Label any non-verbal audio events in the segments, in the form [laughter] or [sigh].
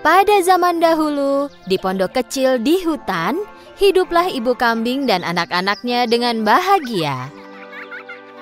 Pada zaman dahulu, di pondok kecil di hutan, hiduplah ibu kambing dan anak-anaknya dengan bahagia.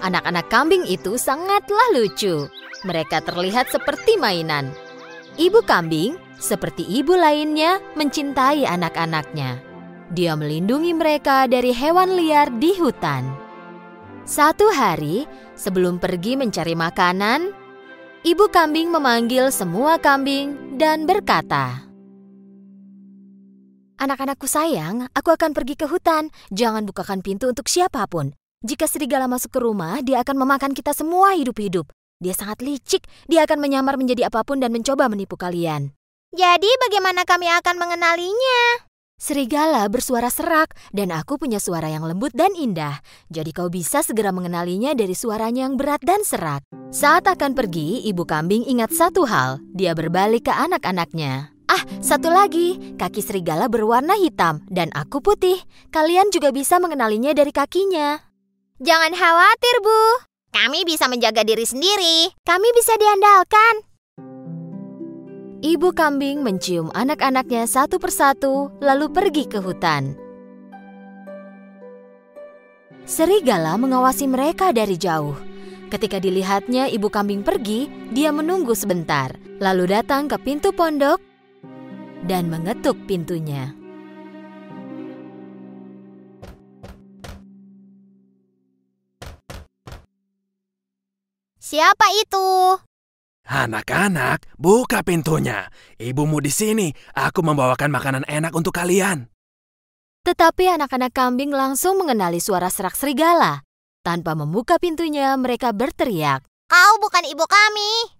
Anak-anak kambing itu sangatlah lucu. Mereka terlihat seperti mainan. Ibu kambing, seperti ibu lainnya, mencintai anak-anaknya. Dia melindungi mereka dari hewan liar di hutan. Satu hari, sebelum pergi mencari makanan, ibu kambing memanggil semua kambing dan berkata, Anak-anakku sayang, aku akan pergi ke hutan. Jangan bukakan pintu untuk siapa pun. Jika serigala masuk ke rumah, dia akan memakan kita semua hidup-hidup. Dia sangat licik, dia akan menyamar menjadi apa pun dan mencoba menipu kalian. Jadi bagaimana kami akan mengenalinya? Serigala bersuara serak dan aku punya suara yang lembut dan indah. Jadi kau bisa segera mengenalinya dari suaranya yang berat dan serak. Saat akan pergi, ibu kambing ingat satu hal. Dia berbalik ke anak-anaknya. Ah, satu lagi, kaki serigala berwarna hitam dan aku putih. Kalian juga bisa mengenalinya dari kakinya. Jangan khawatir, Bu. Kami bisa menjaga diri sendiri. Kami bisa diandalkan. Ibu kambing mencium anak-anaknya satu persatu, lalu pergi ke hutan. Serigala mengawasi mereka dari jauh. Ketika dilihatnya ibu kambing pergi, dia menunggu sebentar, lalu datang ke pintu pondok dan mengetuk pintunya. Siapa itu? Anak-anak, buka pintunya. Ibumu di sini. Aku membawakan makanan enak untuk kalian. Tetapi anak-anak kambing langsung mengenali suara serak serigala. Tanpa membuka pintunya, mereka berteriak. Kau bukan ibu kami.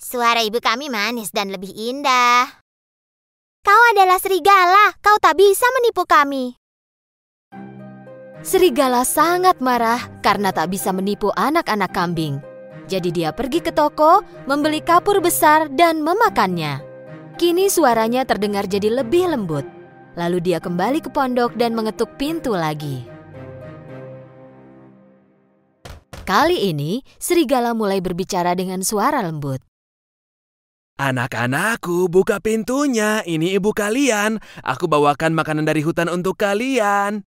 Suara ibu kami manis dan lebih indah. Kau adalah serigala. Kau tak bisa menipu kami. Serigala sangat marah karena tak bisa menipu anak-anak kambing. Jadi dia pergi ke toko, membeli kapur besar dan memakannya. Kini suaranya terdengar jadi lebih lembut. Lalu dia kembali ke pondok dan mengetuk pintu lagi. Kali ini, serigala mulai berbicara dengan suara lembut. Anak-anakku, buka pintunya. Ini ibu kalian. Aku bawakan makanan dari hutan untuk kalian.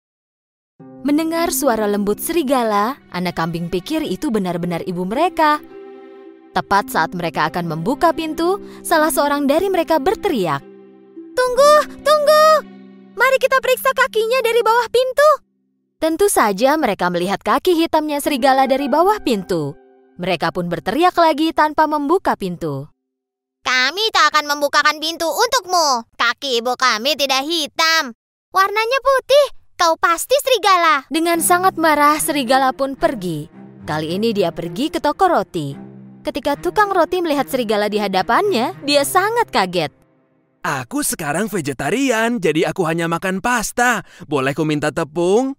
Mendengar suara lembut serigala, anak kambing pikir itu benar-benar ibu mereka. Tepat saat mereka akan membuka pintu, salah seorang dari mereka berteriak. Tunggu, tunggu! Mari kita periksa kakinya dari bawah pintu. Tentu saja mereka melihat kaki hitamnya serigala dari bawah pintu. Mereka pun berteriak lagi tanpa membuka pintu. Kami tak akan membukakan pintu untukmu. Kaki ibu kami tidak hitam. Warnanya putih. Kau pasti serigala. Dengan sangat marah, serigala pun pergi. Kali ini dia pergi ke toko roti. Ketika tukang roti melihat serigala di hadapannya, dia sangat kaget. Aku sekarang vegetarian, jadi aku hanya makan pasta. Boleh ku minta tepung?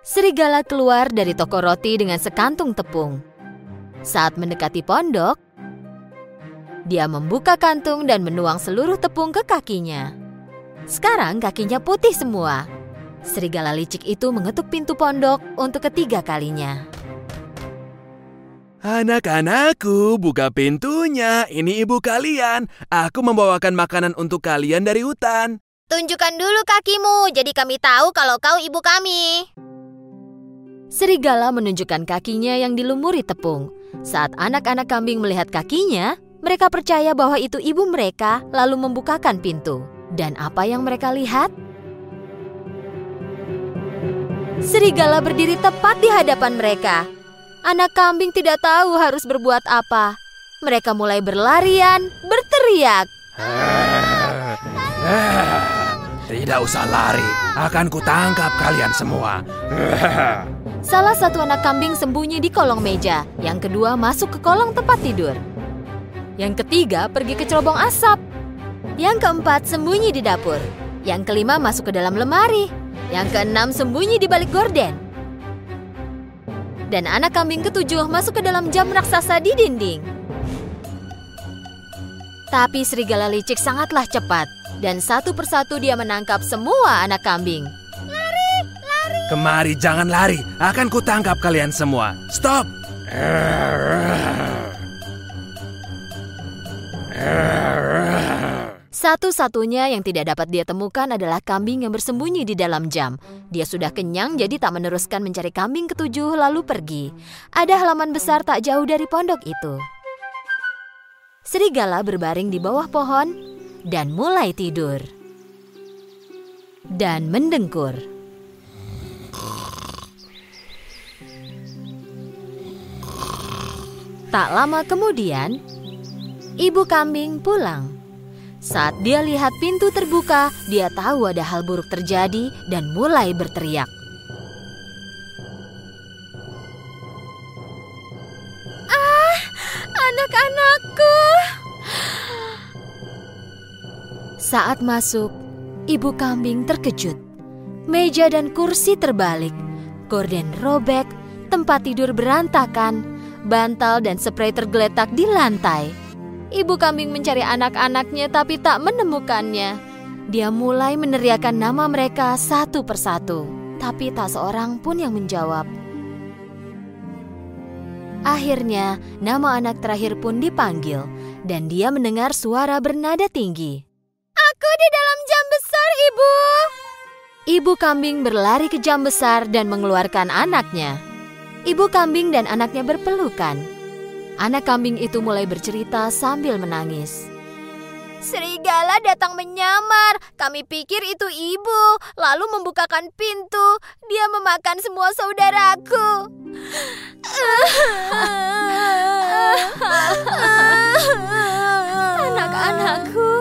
Serigala keluar dari toko roti dengan sekantung tepung. Saat mendekati pondok, dia membuka kantung dan menuang seluruh tepung ke kakinya. Sekarang kakinya putih semua. Serigala licik itu mengetuk pintu pondok untuk ketiga kalinya. Anak-anakku, buka pintunya. Ini ibu kalian. Aku membawakan makanan untuk kalian dari hutan. Tunjukkan dulu kakimu, jadi kami tahu kalau kau ibu kami. Serigala menunjukkan kakinya yang dilumuri tepung. Saat anak-anak kambing melihat kakinya, mereka percaya bahwa itu ibu mereka, lalu membukakan pintu. Dan apa yang mereka lihat? Serigala berdiri tepat di hadapan mereka. Anak kambing tidak tahu harus berbuat apa. Mereka mulai berlarian, berteriak. Tidak usah lari, akan kutangkap kalian semua. Salah satu anak kambing sembunyi di kolong meja, yang kedua masuk ke kolong tempat tidur. Yang ketiga pergi ke cerobong asap. Yang keempat sembunyi di dapur. Yang kelima masuk ke dalam lemari. Yang keenam sembunyi di balik gorden. Dan anak kambing ketujuh masuk ke dalam jam raksasa di dinding. Tapi serigala licik sangatlah cepat. Dan satu persatu dia menangkap semua anak kambing. Lari, lari. Kemari, jangan lari. Akan kutangkap kalian semua. Stop! Satu-satunya yang tidak dapat dia temukan adalah kambing yang bersembunyi di dalam jam. Dia sudah kenyang jadi tak meneruskan mencari kambing ketujuh lalu pergi. Ada halaman besar tak jauh dari pondok itu. Serigala berbaring di bawah pohon dan mulai tidur. Dan mendengkur. Tak lama kemudian, ibu kambing pulang. Saat dia lihat pintu terbuka, dia tahu ada hal buruk terjadi dan mulai berteriak. Ah, anak-anakku! Saat masuk, ibu kambing terkejut. Meja dan kursi terbalik, gorden robek, tempat tidur berantakan, bantal dan spray tergeletak di lantai. Ibu kambing mencari anak-anaknya tapi tak menemukannya. Dia mulai meneriakkan nama mereka satu persatu, tapi tak seorang pun yang menjawab. Akhirnya, nama anak terakhir pun dipanggil, dan dia mendengar suara bernada tinggi. Aku di dalam jam besar, Ibu. Ibu kambing berlari ke jam besar dan mengeluarkan anaknya. Ibu kambing dan anaknya berpelukan. Anak kambing itu mulai bercerita sambil menangis. Serigala datang menyamar. Kami pikir itu ibu, lalu membukakan pintu. Dia memakan semua saudaraku. Anak-anakku.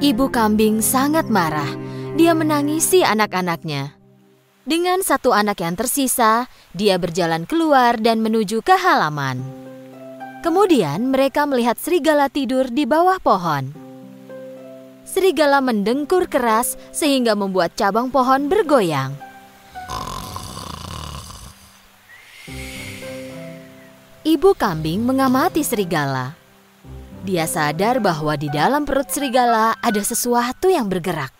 Ibu kambing sangat marah. Dia menangisi anak-anaknya. Dengan satu anak yang tersisa, dia berjalan keluar dan menuju ke halaman. Kemudian mereka melihat serigala tidur di bawah pohon. Serigala mendengkur keras sehingga membuat cabang pohon bergoyang. Ibu kambing mengamati serigala. Dia sadar bahwa di dalam perut serigala ada sesuatu yang bergerak.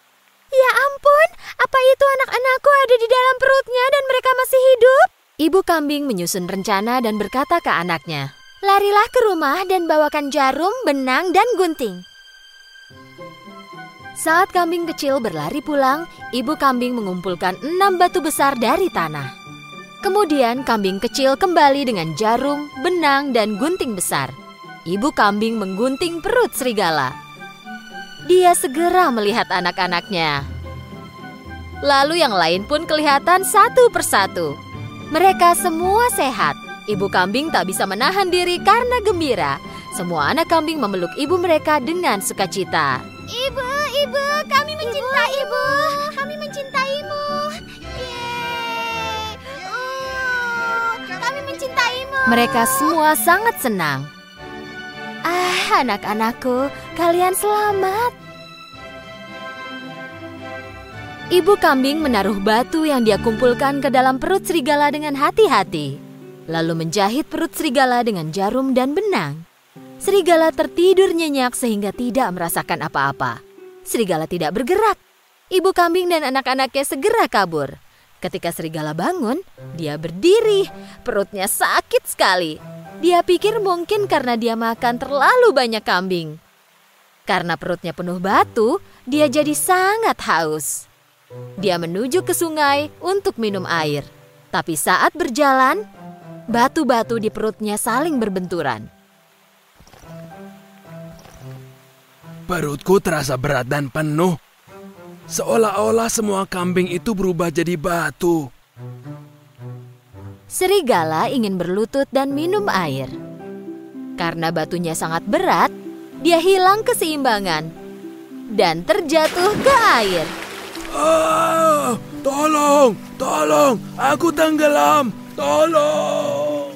Ya ampun, apa itu anak-anakku ada di dalam perutnya dan mereka masih hidup? Ibu kambing menyusun rencana dan berkata ke anaknya, Larilah ke rumah dan bawakan jarum, benang, dan gunting. Saat kambing kecil berlari pulang, ibu kambing mengumpulkan enam batu besar dari tanah. Kemudian kambing kecil kembali dengan jarum, benang, dan gunting besar. Ibu kambing menggunting perut serigala. Dia segera melihat anak-anaknya. Lalu yang lain pun kelihatan satu persatu. Mereka semua sehat. Ibu kambing tak bisa menahan diri karena gembira. Semua anak kambing memeluk ibu mereka dengan sukacita. Ibu, ibu, kami mencintai ibu. Kami mencintaimu. Yeay. Uh, kami mencintaimu. Mereka semua sangat senang. Ah, anak-anakku, kalian selamat. Ibu kambing menaruh batu yang dia kumpulkan ke dalam perut serigala dengan hati-hati lalu menjahit perut serigala dengan jarum dan benang. Serigala tertidur nyenyak sehingga tidak merasakan apa-apa. Serigala tidak bergerak. Ibu kambing dan anak-anaknya segera kabur. Ketika serigala bangun, dia berdiri. Perutnya sakit sekali. Dia pikir mungkin karena dia makan terlalu banyak kambing. Karena perutnya penuh batu, dia jadi sangat haus. Dia menuju ke sungai untuk minum air. Tapi saat berjalan, batu-batu di perutnya saling berbenturan. Perutku terasa berat dan penuh. Seolah-olah semua kambing itu berubah jadi batu. Serigala ingin berlutut dan minum air. Karena batunya sangat berat, dia hilang keseimbangan dan terjatuh ke air. Ah, tolong, tolong, aku tenggelam, tolong.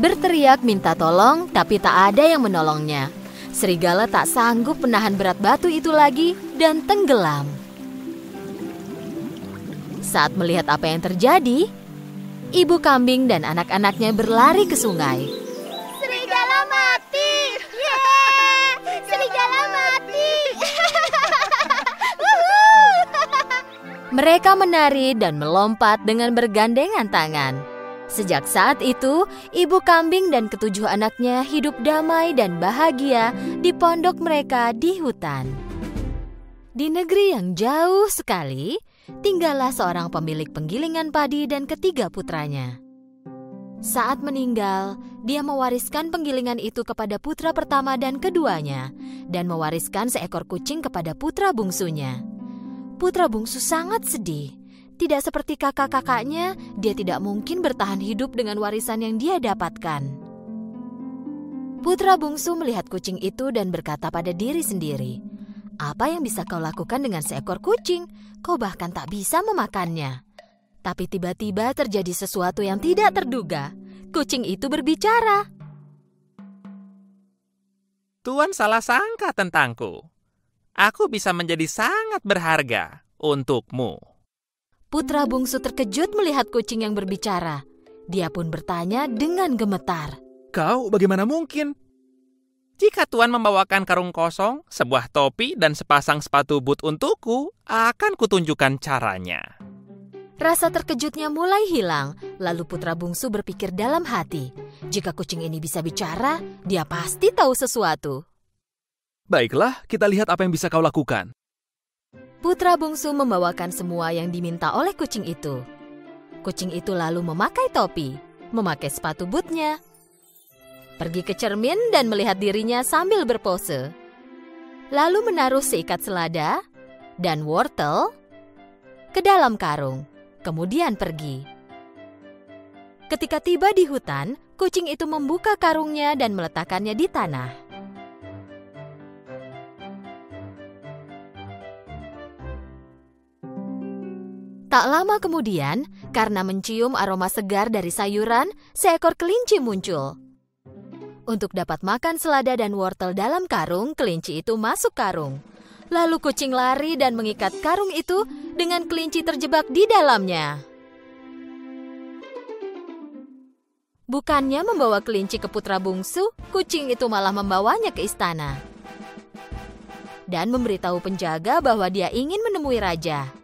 Berteriak minta tolong, tapi tak ada yang menolongnya. Serigala tak sanggup menahan berat batu itu lagi dan tenggelam. Saat melihat apa yang terjadi, ibu kambing dan anak-anaknya berlari ke sungai. Serigala mati. Yeay, serigala mati. [laughs] [laughs] Mereka menari dan melompat dengan bergandengan tangan. Sejak saat itu, ibu kambing dan ketujuh anaknya hidup damai dan bahagia di pondok mereka di hutan. Di negeri yang jauh sekali, tinggallah seorang pemilik penggilingan padi dan ketiga putranya. Saat meninggal, dia mewariskan penggilingan itu kepada putra pertama dan keduanya, dan mewariskan seekor kucing kepada putra bungsunya. Putra bungsu sangat sedih tidak seperti kakak-kakaknya, dia tidak mungkin bertahan hidup dengan warisan yang dia dapatkan. Putra bungsu melihat kucing itu dan berkata pada diri sendiri, "Apa yang bisa kau lakukan dengan seekor kucing? Kau bahkan tak bisa memakannya." Tapi tiba-tiba terjadi sesuatu yang tidak terduga. Kucing itu berbicara. Tuan salah sangka tentangku. Aku bisa menjadi sangat berharga untukmu. Putra bungsu terkejut melihat kucing yang berbicara. Dia pun bertanya dengan gemetar. Kau bagaimana mungkin? Jika Tuan membawakan karung kosong, sebuah topi, dan sepasang sepatu boot untukku, akan kutunjukkan caranya. Rasa terkejutnya mulai hilang, lalu putra bungsu berpikir dalam hati. Jika kucing ini bisa bicara, dia pasti tahu sesuatu. Baiklah, kita lihat apa yang bisa kau lakukan. Putra bungsu membawakan semua yang diminta oleh kucing itu. Kucing itu lalu memakai topi, memakai sepatu bootnya, pergi ke cermin dan melihat dirinya sambil berpose. Lalu menaruh seikat selada dan wortel ke dalam karung, kemudian pergi. Ketika tiba di hutan, kucing itu membuka karungnya dan meletakkannya di tanah. Tak lama kemudian, karena mencium aroma segar dari sayuran, seekor kelinci muncul. Untuk dapat makan selada dan wortel dalam karung, kelinci itu masuk karung. Lalu kucing lari dan mengikat karung itu dengan kelinci terjebak di dalamnya. Bukannya membawa kelinci ke putra bungsu, kucing itu malah membawanya ke istana. Dan memberitahu penjaga bahwa dia ingin menemui raja.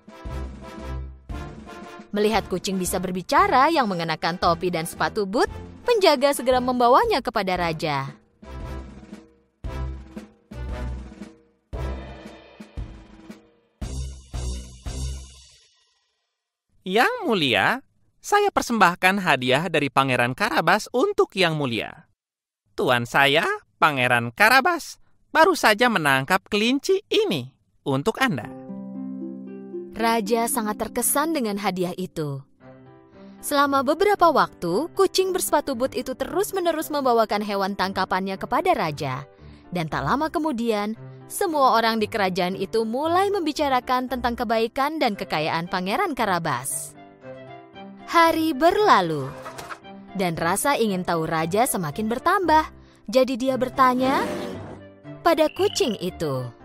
Melihat kucing bisa berbicara yang mengenakan topi dan sepatu boot, penjaga segera membawanya kepada raja. Yang mulia, saya persembahkan hadiah dari Pangeran Karabas untuk Yang Mulia. Tuan saya, Pangeran Karabas, baru saja menangkap kelinci ini untuk Anda. Raja sangat terkesan dengan hadiah itu. Selama beberapa waktu, kucing bersepatu but itu terus-menerus membawakan hewan tangkapannya kepada raja. Dan tak lama kemudian, semua orang di kerajaan itu mulai membicarakan tentang kebaikan dan kekayaan Pangeran Karabas. Hari berlalu, dan rasa ingin tahu raja semakin bertambah. Jadi dia bertanya pada kucing itu.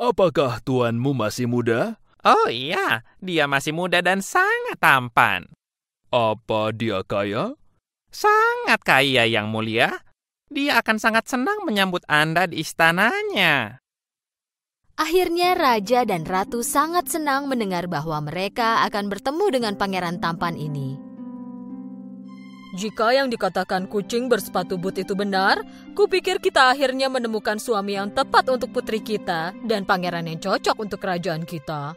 Apakah tuanmu masih muda? Oh iya, dia masih muda dan sangat tampan. Apa dia kaya? Sangat kaya yang mulia. Dia akan sangat senang menyambut Anda di istananya. Akhirnya raja dan ratu sangat senang mendengar bahwa mereka akan bertemu dengan pangeran tampan ini. Jika yang dikatakan kucing bersepatu but itu benar, kupikir kita akhirnya menemukan suami yang tepat untuk putri kita dan pangeran yang cocok untuk kerajaan kita.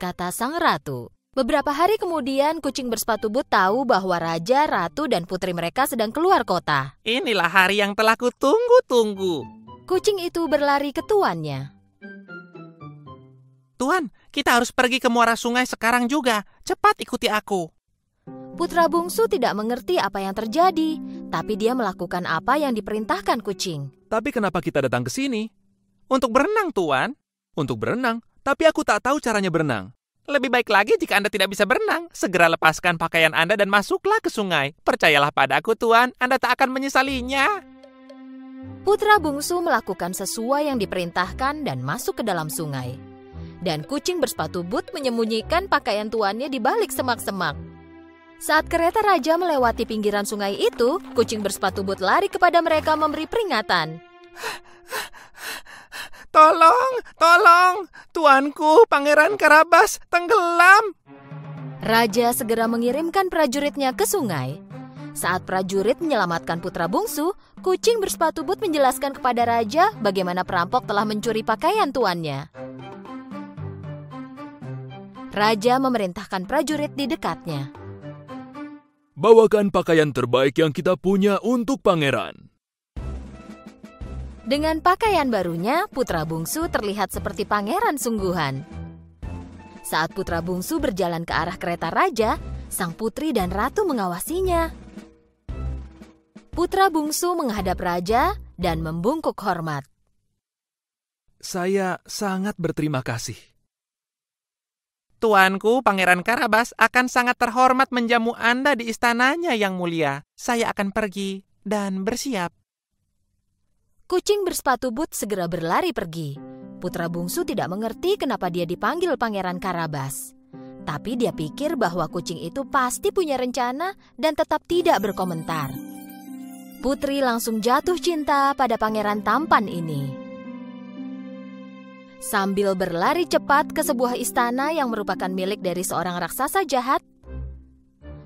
Kata sang ratu. Beberapa hari kemudian, kucing bersepatu but tahu bahwa raja, ratu, dan putri mereka sedang keluar kota. Inilah hari yang telah kutunggu-tunggu. Kucing itu berlari ke tuannya. Tuan, kita harus pergi ke muara sungai sekarang juga. Cepat ikuti aku. Putra bungsu tidak mengerti apa yang terjadi, tapi dia melakukan apa yang diperintahkan kucing. Tapi kenapa kita datang ke sini? Untuk berenang, Tuan. Untuk berenang? Tapi aku tak tahu caranya berenang. Lebih baik lagi jika Anda tidak bisa berenang, segera lepaskan pakaian Anda dan masuklah ke sungai. Percayalah padaku, Tuan, Anda tak akan menyesalinya. Putra bungsu melakukan sesuai yang diperintahkan dan masuk ke dalam sungai. Dan kucing bersepatu but menyembunyikan pakaian tuannya di balik semak-semak. Saat kereta raja melewati pinggiran sungai itu, kucing bersepatu but lari kepada mereka memberi peringatan. tolong, tolong, tuanku Pangeran Karabas tenggelam. Raja segera mengirimkan prajuritnya ke sungai. Saat prajurit menyelamatkan putra bungsu, kucing bersepatu but menjelaskan kepada raja bagaimana perampok telah mencuri pakaian tuannya. Raja memerintahkan prajurit di dekatnya. Bawakan pakaian terbaik yang kita punya untuk pangeran. Dengan pakaian barunya, putra bungsu terlihat seperti pangeran sungguhan. Saat putra bungsu berjalan ke arah kereta raja, sang putri dan ratu mengawasinya. Putra bungsu menghadap raja dan membungkuk hormat. Saya sangat berterima kasih. Tuanku Pangeran Karabas akan sangat terhormat menjamu Anda di istananya yang mulia. Saya akan pergi dan bersiap. Kucing bersepatu but segera berlari pergi. Putra bungsu tidak mengerti kenapa dia dipanggil Pangeran Karabas. Tapi dia pikir bahwa kucing itu pasti punya rencana dan tetap tidak berkomentar. Putri langsung jatuh cinta pada pangeran tampan ini. Sambil berlari cepat ke sebuah istana yang merupakan milik dari seorang raksasa jahat,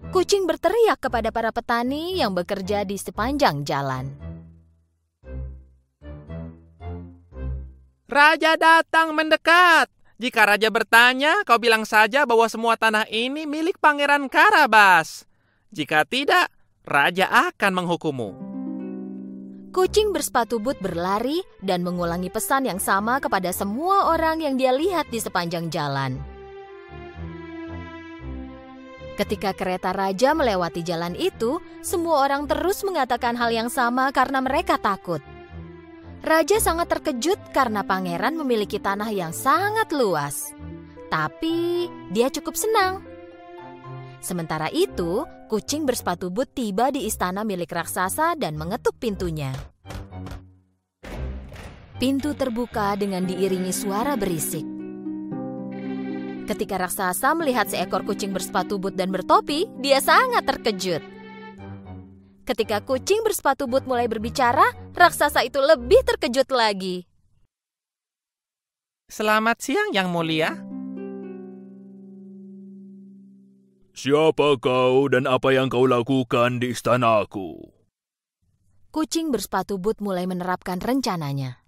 kucing berteriak kepada para petani yang bekerja di sepanjang jalan. Raja datang mendekat. Jika raja bertanya, kau bilang saja bahwa semua tanah ini milik Pangeran Karabas. Jika tidak, raja akan menghukummu. Kucing bersepatu but berlari dan mengulangi pesan yang sama kepada semua orang yang dia lihat di sepanjang jalan. Ketika kereta raja melewati jalan itu, semua orang terus mengatakan hal yang sama karena mereka takut. Raja sangat terkejut karena pangeran memiliki tanah yang sangat luas. Tapi dia cukup senang. Sementara itu, kucing bersepatu but tiba di istana milik raksasa dan mengetuk pintunya. Pintu terbuka dengan diiringi suara berisik. Ketika raksasa melihat seekor kucing bersepatu but dan bertopi, dia sangat terkejut. Ketika kucing bersepatu but mulai berbicara, raksasa itu lebih terkejut lagi. Selamat siang, Yang Mulia. Siapa kau dan apa yang kau lakukan di istanaku? Kucing bersepatu but mulai menerapkan rencananya.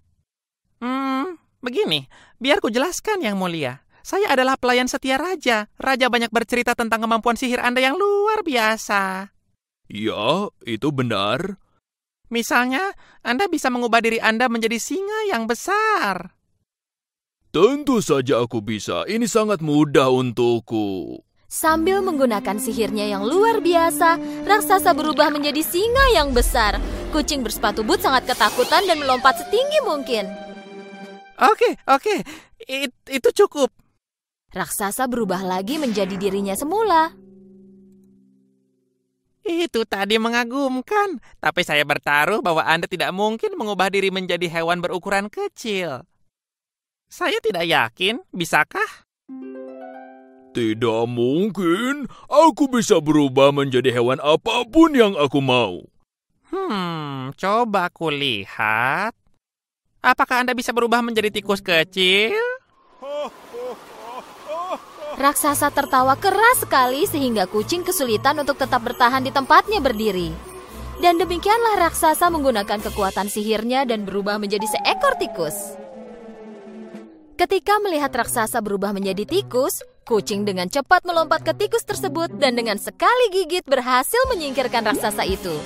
Hmm, begini, biar ku jelaskan Yang Mulia. Saya adalah pelayan setia Raja. Raja banyak bercerita tentang kemampuan sihir Anda yang luar biasa. Ya, itu benar. Misalnya, Anda bisa mengubah diri Anda menjadi singa yang besar. Tentu saja aku bisa. Ini sangat mudah untukku. Sambil menggunakan sihirnya yang luar biasa, raksasa berubah menjadi singa yang besar. Kucing bersepatu but sangat ketakutan dan melompat setinggi mungkin. Oke, oke. It, itu cukup. Raksasa berubah lagi menjadi dirinya semula. Itu tadi mengagumkan. Tapi saya bertaruh bahwa Anda tidak mungkin mengubah diri menjadi hewan berukuran kecil. Saya tidak yakin, bisakah? Tidak mungkin. Aku bisa berubah menjadi hewan apa pun yang aku mau. Hmm, coba kulihat. Apakah Anda bisa berubah menjadi tikus kecil? Raksasa tertawa keras sekali sehingga kucing kesulitan untuk tetap bertahan di tempatnya berdiri. Dan demikianlah raksasa menggunakan kekuatan sihirnya dan berubah menjadi seekor tikus. Ketika melihat raksasa berubah menjadi tikus, kucing dengan cepat melompat ke tikus tersebut dan dengan sekali gigit berhasil menyingkirkan raksasa itu.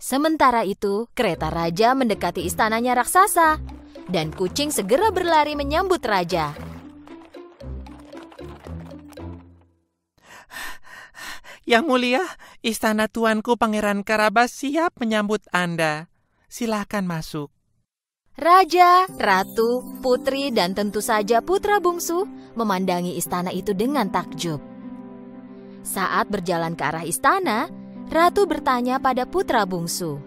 Sementara itu, kereta raja mendekati istananya raksasa dan kucing segera berlari menyambut raja. Yang mulia, istana tuanku Pangeran Karabas siap menyambut Anda. Silakan masuk. Raja, ratu, putri, dan tentu saja putra bungsu memandangi istana itu dengan takjub. Saat berjalan ke arah istana, ratu bertanya pada putra bungsu,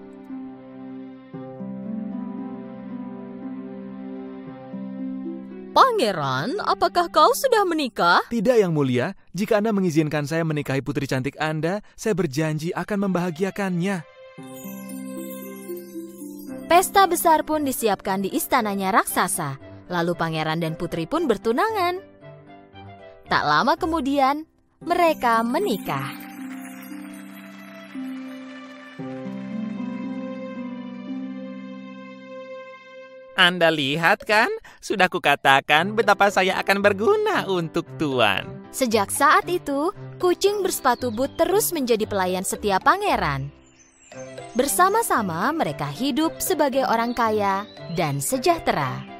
Pangeran, apakah kau sudah menikah? Tidak, Yang Mulia. Jika Anda mengizinkan saya menikahi putri cantik Anda, saya berjanji akan membahagiakannya. Pesta besar pun disiapkan di istananya raksasa. Lalu pangeran dan putri pun bertunangan. Tak lama kemudian, mereka menikah. Anda lihat kan? Sudah kukatakan betapa saya akan berguna untuk Tuan. Sejak saat itu, kucing bersepatu but terus menjadi pelayan setia pangeran. Bersama-sama mereka hidup sebagai orang kaya dan sejahtera.